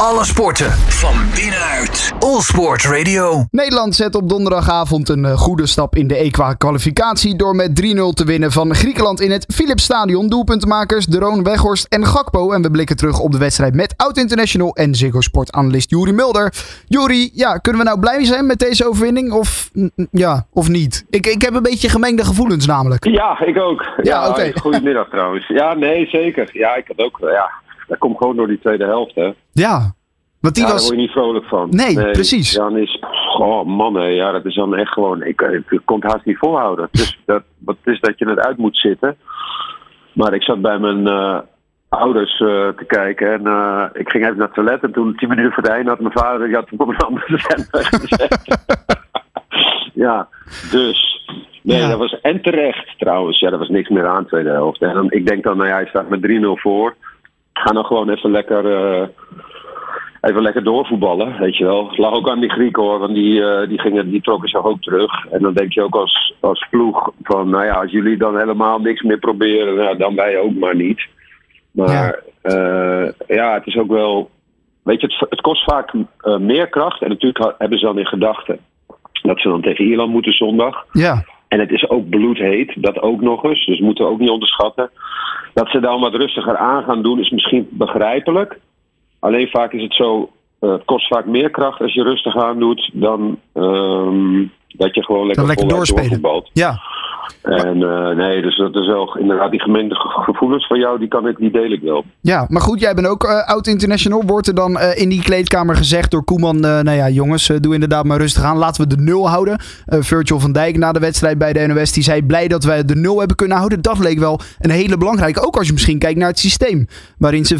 Alle sporten van binnenuit. All Sport Radio. Nederland zet op donderdagavond een eh, goede stap in de EK-kwalificatie door met 3-0 te winnen van Griekenland in het Philipsstadion. Doelpuntenmakers Deroon Weghorst en Gakpo. En we blikken terug op de wedstrijd met oud-international en Ziggo Sport-analyst Juri Mulder. Juri, ja, kunnen we nou blij zijn met deze overwinning of, ja, of niet? Ik, ik heb een beetje gemengde gevoelens namelijk. Ja, ik ook. Ja, oké. Goedemiddag trouwens. Ja, nee, zeker. Ja, ik had ook. Ja, dat komt gewoon door die tweede helft, hè. Ja, want die ja, daar was... word je niet vrolijk van. Nee, precies. Ja, dan is, oh man, hè, ja, dat is dan echt gewoon, ik, ik kon het haast niet volhouden. Dus dat, wat is dat je het uit moet zitten. Maar ik zat bij mijn eh, ouders eh, te kijken en eh, ik ging even naar het toilet. En toen, tien minuten voor het einde, had mijn vader, had hem op een andere zender gezet. ja, dus. Nee, Ja. dat was en terecht trouwens. Ja, er was niks meer aan de tweede helft. En dan, ik denk dan, nou ja, hij staat met 3-0 voor. Ga dan gewoon even lekker, eh, even lekker doorvoetballen, weet je wel. Het lag ook aan die Grieken hoor, want die, eh, die, gingen, die trokken zich ook terug. En dan denk je ook als, als ploeg van, nou ja, als jullie dan helemaal niks meer proberen, nou, dan wij ook maar niet. Maar ja, ja het is ook wel, weet je, het, het kost vaak eh, meer kracht. En natuurlijk hebben ze dan in gedachten dat ze dan tegen Ierland moeten zondag. Ja, En het is ook bloedheet, dat ook nog eens. Dus moeten we ook niet onderschatten. Dat ze dan wat rustiger aan gaan doen is misschien begrijpelijk. Alleen vaak is het zo, eh, het kost vaak meer kracht als je rustig aan doet dan ehm, dat je gewoon lekker, dan lekker doorspelen. Ja, En eh, nee, dus dat is wel inderdaad die gemengde ge- gevoelens van jou, die, kan ik, die deel ik wel. Ja, maar goed, jij bent ook eh, oud-international. Wordt er dan eh, in die kleedkamer gezegd door Koeman... nou ja, jongens, doe inderdaad maar rustig aan. Laten we de nul houden. Virgil van Dijk na de wedstrijd bij de NOS... die zei blij dat wij de nul hebben kunnen houden. Dat leek wel een hele belangrijke. Ook als je misschien kijkt naar het systeem... waarin ze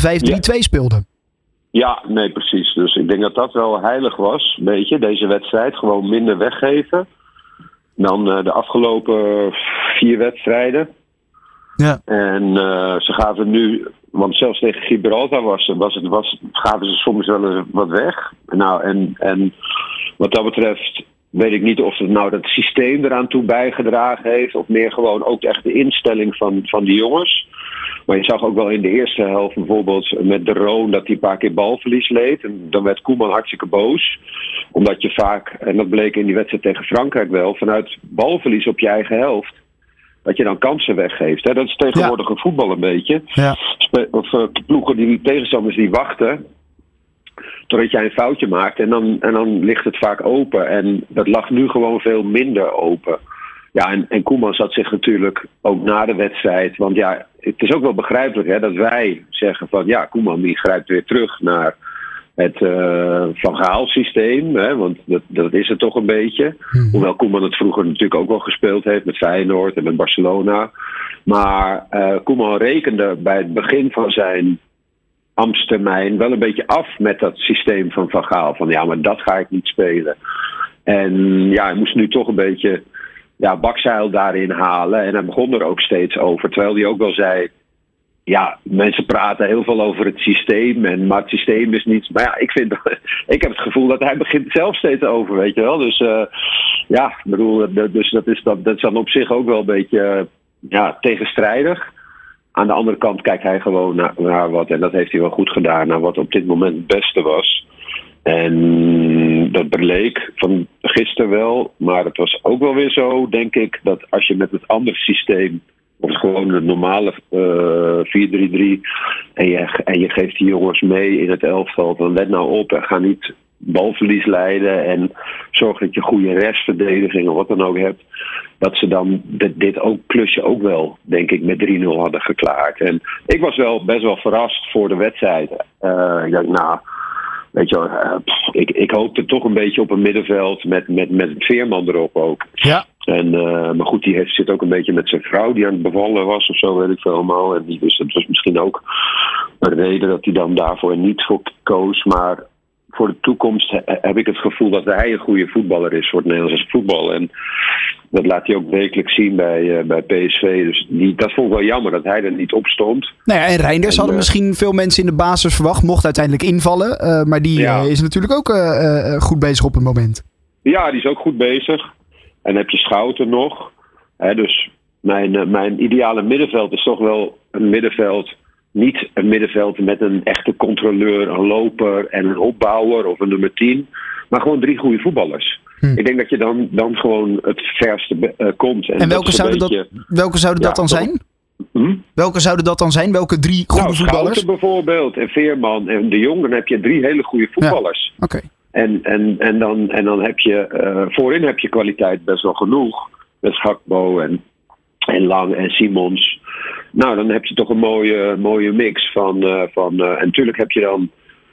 5-3-2 speelden. Ja, nee, precies. Dus ik denk dat dat wel heilig was, weet je, deze wedstrijd. Gewoon minder weggeven dan eh, de afgelopen vier wedstrijden. Ja. En eh, ze gaven nu, want zelfs tegen Gibraltar was, was het, was, gaven ze soms wel eens wat weg. Nou, en, en wat dat betreft weet ik niet of het nou dat systeem eraan toe bijgedragen heeft, of meer gewoon ook echt de instelling van, van die jongens. Maar je zag ook wel in de eerste helft bijvoorbeeld met de Roon dat hij een paar keer balverlies leed. En dan werd Koeman hartstikke boos. Omdat je vaak, en dat bleek in die wedstrijd tegen Frankrijk wel, vanuit balverlies op je eigen helft. Dat je dan kansen weggeeft. Hè? Dat is tegenwoordig een voetbal een beetje. Ja. Of eh, ploegen die tegenstanders die wachten. Totdat jij een foutje maakt. En dan, en dan ligt het vaak open. En dat lag nu gewoon veel minder open. Ja, en, en Koeman zat zich natuurlijk ook na de wedstrijd. Want ja, het is ook wel begrijpelijk hè, dat wij zeggen van ja, Koeman die grijpt weer terug naar het eh, Van Gaal systeem. Hè, want dat, dat is het toch een beetje. Hoewel Koeman het vroeger natuurlijk ook wel gespeeld heeft met Feyenoord en met Barcelona. Maar eh Koeman rekende bij het begin van zijn ambtstermijn wel een beetje af met dat systeem van Van Gaal. Van ja, maar dat ga ik niet spelen. En ja, hij moest nu toch een beetje ja, bakzeil daarin halen. En hij begon er ook steeds over. Terwijl hij ook wel zei. Ja, mensen praten heel veel over het systeem. En, maar het systeem is niet. Maar ja, ik, vind, ik heb het gevoel dat hij begint zelf steeds over, weet je wel. Dus eh, ja, bedoel, dus dat is, dan, dat is dan op zich ook wel een beetje ja, tegenstrijdig. Aan de andere kant kijkt hij gewoon naar, naar wat, en dat heeft hij wel goed gedaan, naar wat op dit moment het beste was. En dat bleek van gisteren wel, maar het was ook wel weer zo, denk ik, dat als je met het andere systeem, of gewoon het normale eh 4-3-3, en je, en je geeft die jongens mee in het elftal, dan let nou op en ga niet balverlies leiden en zorg dat je goede restverdediging of wat dan ook hebt. Dat ze dan dit, ook, klusje ook wel, denk ik, met 3-0 hadden geklaard. En ik was wel best wel verrast voor de wedstrijd. Eh, ik dacht, nou, weet je pff, ik, ik hoopte toch een beetje op een middenveld met, met, met Veerman erop ook. Ja. En, eh, maar goed, die heeft, zit ook een beetje met zijn vrouw die aan het bevallen was of zo, weet ik veel allemaal. En die, dus dat was misschien ook een reden dat hij dan daarvoor niet voor koos. Maar voor de toekomst he- heb ik het gevoel dat hij een goede voetballer is voor het Nederlandse voetbal. En dat laat hij ook wekelijks zien bij, eh, bij PSV. Dus die, dat vond ik wel jammer dat hij er niet op stond. Nou ja, en Reinders En, hadden eh, misschien veel mensen in de basis verwacht. Mocht uiteindelijk invallen. eh, maar die Ja. is natuurlijk ook goed bezig op het moment. Ja, die is ook goed bezig. En dan heb je Schouten nog. Hè, dus mijn, mijn ideale middenveld is toch wel een middenveld niet een middenveld met een echte controleur, een loper en een opbouwer of een nummer 10. Maar gewoon drie goede voetballers. Hm. Ik denk dat je dan, dan gewoon het verste eh, komt. En, welke, zouden beetje- dat, welke zouden dat dan zijn? Hm? Welke zouden dat dan zijn? Welke drie goede Nou, voetballers? Schouten bijvoorbeeld en Veerman en De Jong. Dan heb je drie hele goede voetballers. Oké. En, en, en, dan, en dan heb je eh, voorin heb je kwaliteit best wel genoeg. Met Schakbo en, en Lang en Simons. Nou, dan heb je toch een mooie, mooie mix van. eh, van eh, en natuurlijk heb je dan.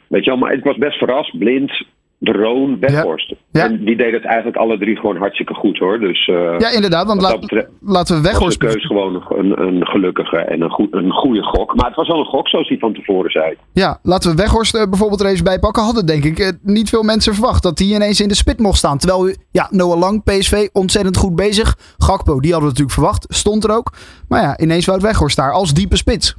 Weet je wel, maar ik was best verrast. Blind, De Roon, Weghorst. Ja. En die deden het eigenlijk alle drie gewoon hartstikke goed hoor. Dus eh, Ja, inderdaad. Want laat, betreft laten we Weghorst... de keus gewoon een, een gelukkige en een, goed, een goede gok. Maar het was wel een gok zoals hij van tevoren zei. Ja, laten we Weghorst eh, bijvoorbeeld er eens bij pakken. Hadden denk ik eh, niet veel mensen verwacht dat hij ineens in de spit mocht staan. Terwijl, ja, Noah Lang, PSV, ontzettend goed bezig. Gakpo, die hadden we natuurlijk verwacht. Stond er ook. Maar ja, ineens Wout Weghorst daar als diepe spits.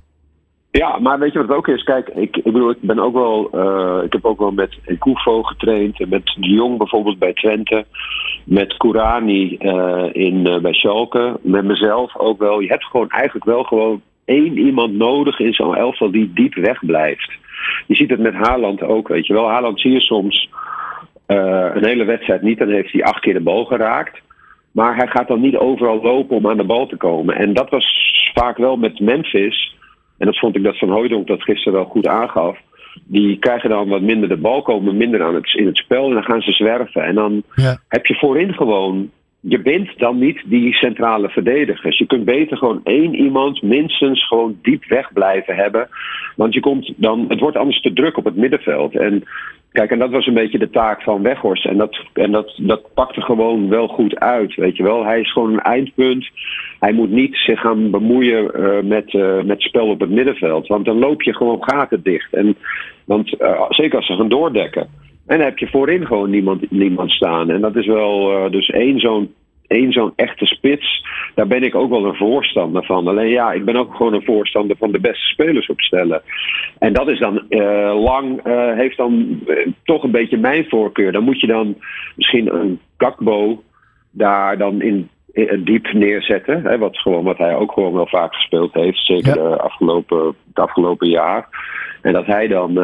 Ja, maar weet je wat het ook is? Kijk, ik, ik bedoel, ik ben ook wel. eh, ik heb ook wel met Koufo getraind. En met de Jong bijvoorbeeld bij Twente. Met Kourani eh, in, eh, bij Schalke. Met mezelf ook wel. Je hebt gewoon eigenlijk wel gewoon één iemand nodig in zo'n elftal die diep weg blijft. Je ziet het met Haaland ook, weet je wel. Haaland zie je soms een hele wedstrijd niet. Dan heeft hij acht keer de bal geraakt. Maar hij gaat dan niet overal lopen om aan de bal te komen. En dat was vaak wel met Memphis. En dat vond ik dat Van Hooijdonk dat gisteren wel goed aangaf. Die krijgen dan wat minder de bal, komen minder aan het, in het spel. En dan gaan ze zwerven. En dan Ja. heb je voorin gewoon. Je bent dan niet die centrale verdedigers. Je kunt beter gewoon één iemand minstens gewoon diep weg blijven hebben. Want je komt dan, het wordt anders te druk op het middenveld. En kijk, en dat was een beetje de taak van Weghorst. En dat, en dat, dat pakte gewoon wel goed uit. Weet je wel, hij is gewoon een eindpunt. Hij moet niet zich gaan bemoeien eh, met, eh, met spel op het middenveld. Want dan loop je gewoon gaten dicht. En, want eh, zeker als ze gaan doordekken. En dan heb je voorin gewoon niemand, niemand staan. En dat is wel dus één zo'n één zo'n echte spits. Daar ben ik ook wel een voorstander van. Alleen ja, ik ben ook gewoon een voorstander van de beste spelers opstellen. En dat is dan eh, lang, eh, heeft dan eh, toch een beetje mijn voorkeur. Dan moet je dan misschien een Gakbo daar dan in, diep neerzetten. Hè, wat, gewoon, wat hij ook gewoon wel vaak gespeeld heeft. Zeker Ja. afgelopen, het afgelopen jaar. En dat hij dan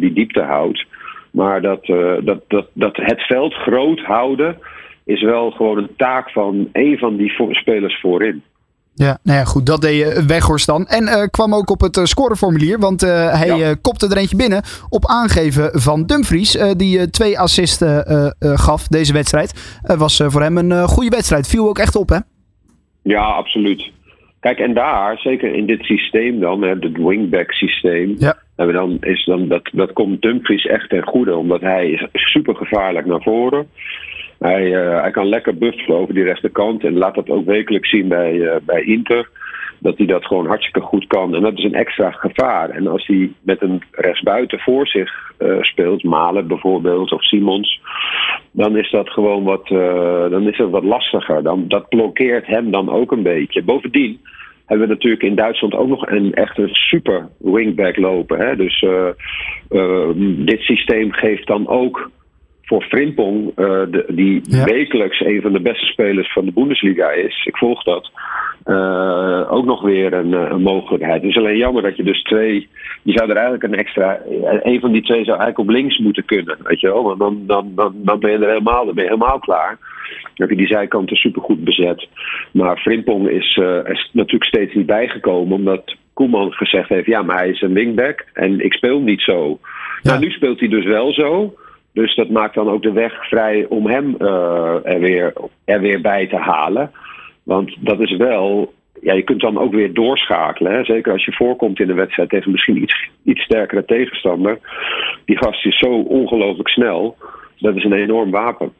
die diepte houdt. Maar dat, dat, dat, dat het veld groot houden is wel gewoon een taak van één van die spelers voorin. Ja, nou ja, goed. Dat deed eh, Weghorst dan. En eh, kwam ook op het eh, scoreformulier. Want hij Ja. kopte er eentje binnen op aangeven van Dumfries. die twee assisten gaf deze wedstrijd. Was voor hem een goede wedstrijd. Viel ook echt op, hè? Ja, absoluut. Kijk, en daar, zeker in dit systeem dan, hè, het wingback systeem, Ja. hebben we dan, is dan, dat, dat komt Dumfries echt ten goede, omdat hij is super gevaarlijk naar voren. Hij, eh, hij kan lekker buffelen over die rechterkant en laat dat ook wekelijks zien bij, eh, bij Inter. Dat hij dat gewoon hartstikke goed kan. En dat is een extra gevaar. En als hij met een rechtsbuiten voor zich eh, speelt, Malen bijvoorbeeld of Simons, dan is dat gewoon wat, dan is het wat lastiger. Dan, dat blokkeert hem dan ook een beetje. Bovendien hebben we natuurlijk in Duitsland ook nog een echte super wingback lopen. Hè? Dus dit systeem geeft dan ook voor Frimpong, eh, de, die Ja. wekelijks een van de beste spelers van de Bundesliga is, ik volg dat, eh, ook nog weer een, eh, een mogelijkheid. Het is alleen jammer dat je dus twee, je zou er eigenlijk een extra, een van die twee zou eigenlijk op links moeten kunnen, weet je wel, want dan, dan, dan, dan ben je er helemaal, dan ben je helemaal klaar. Dan heb je die zijkanten supergoed bezet. Maar Frimpong is, eh, is natuurlijk steeds niet bijgekomen, omdat Koeman gezegd heeft, ja, maar hij is een wingback en ik speel niet zo. Ja. Nou, nu speelt hij dus wel zo. Dus dat maakt dan ook de weg vrij om hem eh, er, weer, er weer bij te halen. Want dat is wel. Ja, je kunt dan ook weer doorschakelen. Hè? Zeker als je voorkomt in een wedstrijd tegen misschien iets, iets sterkere tegenstander. Die gast is zo ongelooflijk snel. Dat is een enorm wapen.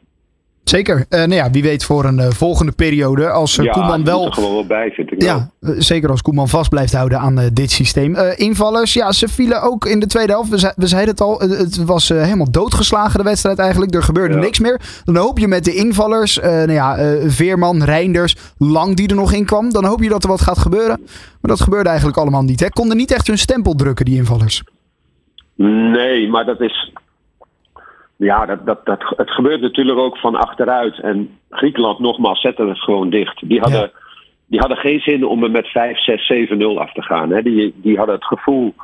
Zeker. Eh, nou ja, wie weet voor een eh, volgende periode. Als eh, ja, Koeman wel er gewoon wel bij, vind ik. Ja, zeker als Koeman vast blijft houden aan dit systeem. Invallers, ja, ze vielen ook in de tweede helft. We, we zeiden het al, het was helemaal doodgeslagen de wedstrijd eigenlijk. Er gebeurde Ja. niks meer. Dan hoop je met de invallers, nou ja, Veerman, Reinders, Lang die er nog in kwam. Dan hoop je dat er wat gaat gebeuren. Maar dat gebeurde eigenlijk allemaal niet. Hè. Konden niet echt hun stempel drukken, die invallers. Nee, maar dat is. Ja, dat, dat, dat, het gebeurt natuurlijk ook van achteruit. En Griekenland, nogmaals, zette het gewoon dicht. Die hadden, Ja. die hadden geen zin om er met 5, 6, 7, 0 af te gaan. Hè. Die, die hadden het gevoel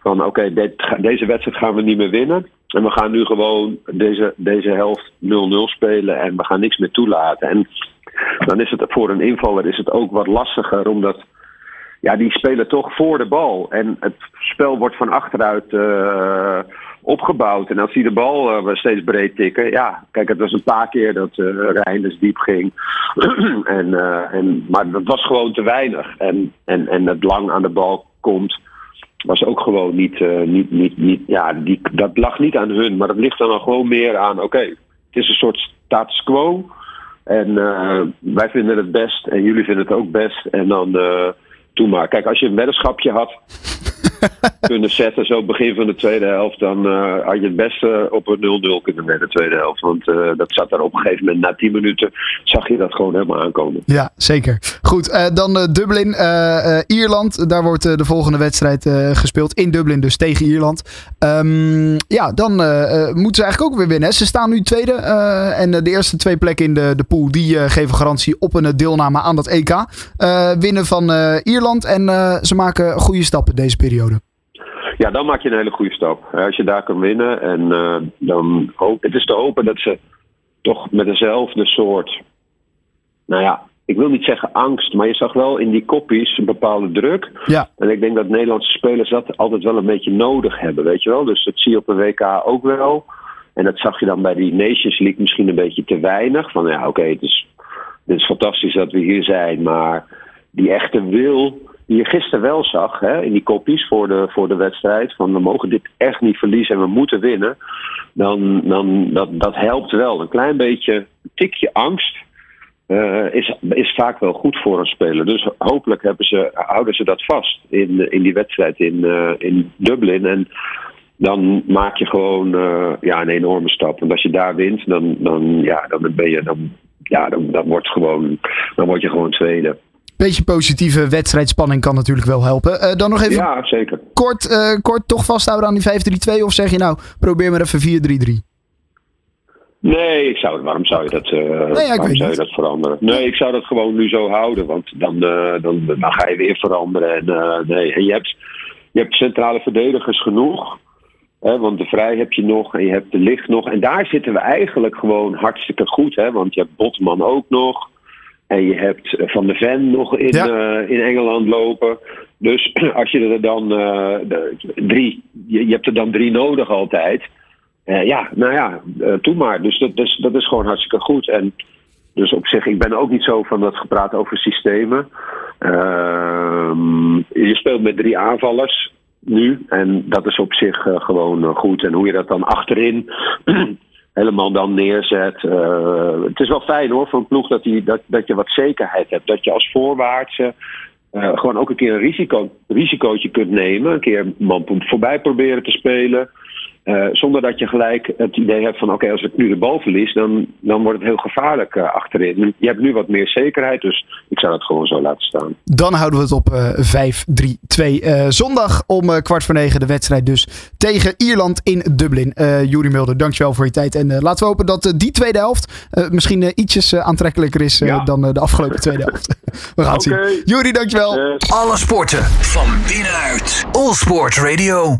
van oké, deze wedstrijd gaan we niet meer winnen. En we gaan nu gewoon deze, deze helft 0-0 spelen en we gaan niks meer toelaten. En dan is het voor een invaller is het ook wat lastiger, omdat ja, die spelen toch voor de bal. En het spel wordt van achteruit uh, opgebouwd. En als die de bal uh, steeds breed tikken, ja, kijk, het was een paar keer dat uh, Reinders diep ging. en, en, maar dat was gewoon te weinig. En, en, en het lang aan de bal komt was ook gewoon niet, niet, niet, niet ja, die, dat lag niet aan hun, maar dat ligt dan gewoon meer aan, oké, het is een soort status quo. En wij vinden het best en jullie vinden het ook best. En dan doe maar. Kijk, als je een weddenschapje had, kunnen zetten, zo begin van de tweede helft, dan uh, had je het beste op een 0-0 kunnen met de tweede helft. Want uh, dat zat daar op een gegeven moment, na 10 minuten, zag je dat gewoon helemaal aankomen. Ja, zeker. Goed, uh, dan Dublin, Ierland. Daar wordt de volgende wedstrijd gespeeld. In Dublin dus, tegen Ierland. Um, ja, dan moeten ze eigenlijk ook weer winnen. Ze staan nu tweede. en de eerste twee plekken in de, de pool, die geven garantie op een deelname aan dat EK. winnen van Ierland en ze maken goede stappen deze periode. Ja, dan maak je een hele goede stap. Als je daar kan winnen. En uh, dan hoop, het is te hopen dat ze toch met dezelfde soort. Nou ja, ik wil niet zeggen angst, maar je zag wel in die koppies een bepaalde druk. Ja. En ik denk dat Nederlandse spelers dat altijd wel een beetje nodig hebben, weet je wel. Dus dat zie je op een WK ook wel. En dat zag je dan bij die Nations League misschien een beetje te weinig. Van ja, oké, okay, het, is, het is fantastisch dat we hier zijn, maar die echte wil die je gisteren wel zag hè, in die koppies voor de, voor de wedstrijd. Van we mogen dit echt niet verliezen en we moeten winnen. Dan, dan dat, dat helpt wel. Een klein beetje, een tikje angst uh, is, is vaak wel goed voor een speler. Dus hopelijk hebben ze, houden ze dat vast in, in die wedstrijd in, uh, in Dublin. En dan maak je gewoon uh, ja, een enorme stap. Want als je daar wint, dan, dan, ja, dan ben je dan, ja, dan, dan, wordt gewoon, dan word je gewoon tweede beetje positieve wedstrijdspanning kan natuurlijk wel helpen. Uh, dan nog even ja, zeker. Kort, uh, kort toch vasthouden aan die 5-3-2 of zeg je nou probeer maar even 4-3-3? Nee, ik zou, waarom zou je dat, uh, nee, ja, waarom zou je dat veranderen? Nee, ik zou dat gewoon nu zo houden, want dan, dan, dan ga je weer veranderen. En, nee. en je, hebt, je hebt centrale verdedigers genoeg. Hè, want de Vrij heb je nog en je hebt de Licht nog. En daar zitten we eigenlijk gewoon hartstikke goed. Hè, want je hebt Botman ook nog. En je hebt Van de Ven nog in, ja. uh, in Engeland lopen. Dus als je er dan uh, de, drie, je, je, hebt er dan drie nodig altijd. Uh, ja, nou ja, doe maar. Dus dat, dus, dat is gewoon hartstikke goed. En dus op zich, ik ben ook niet zo van dat gepraat over systemen. Ehm, je speelt met drie aanvallers nu. En dat is op zich gewoon goed. En hoe je dat dan achterin helemaal dan neerzet. Uh, het is wel fijn hoor voor een ploeg dat, die, dat, dat je wat zekerheid hebt. Dat je als voorwaartse uh, gewoon ook een keer een risico, risicootje kunt nemen. Een keer man voorbij proberen te spelen. Uh, zonder dat je gelijk het idee hebt van oké, als ik nu de bal verlies, dan, dan wordt het heel gevaarlijk uh, achterin. Je hebt nu wat meer zekerheid, dus ik zou dat gewoon zo laten staan. Dan houden we het op uh, 5-3-2. zondag om kwart voor negen de wedstrijd dus tegen Ierland in Dublin. Jurie Mulder, dankjewel voor je tijd. En laten we hopen dat die tweede helft misschien ietsjes aantrekkelijker is ja. dan de afgelopen tweede helft. we gaan het okay. zien. Jurie, dankjewel. Yes. Alle sporten van binnenuit. All Sport Radio.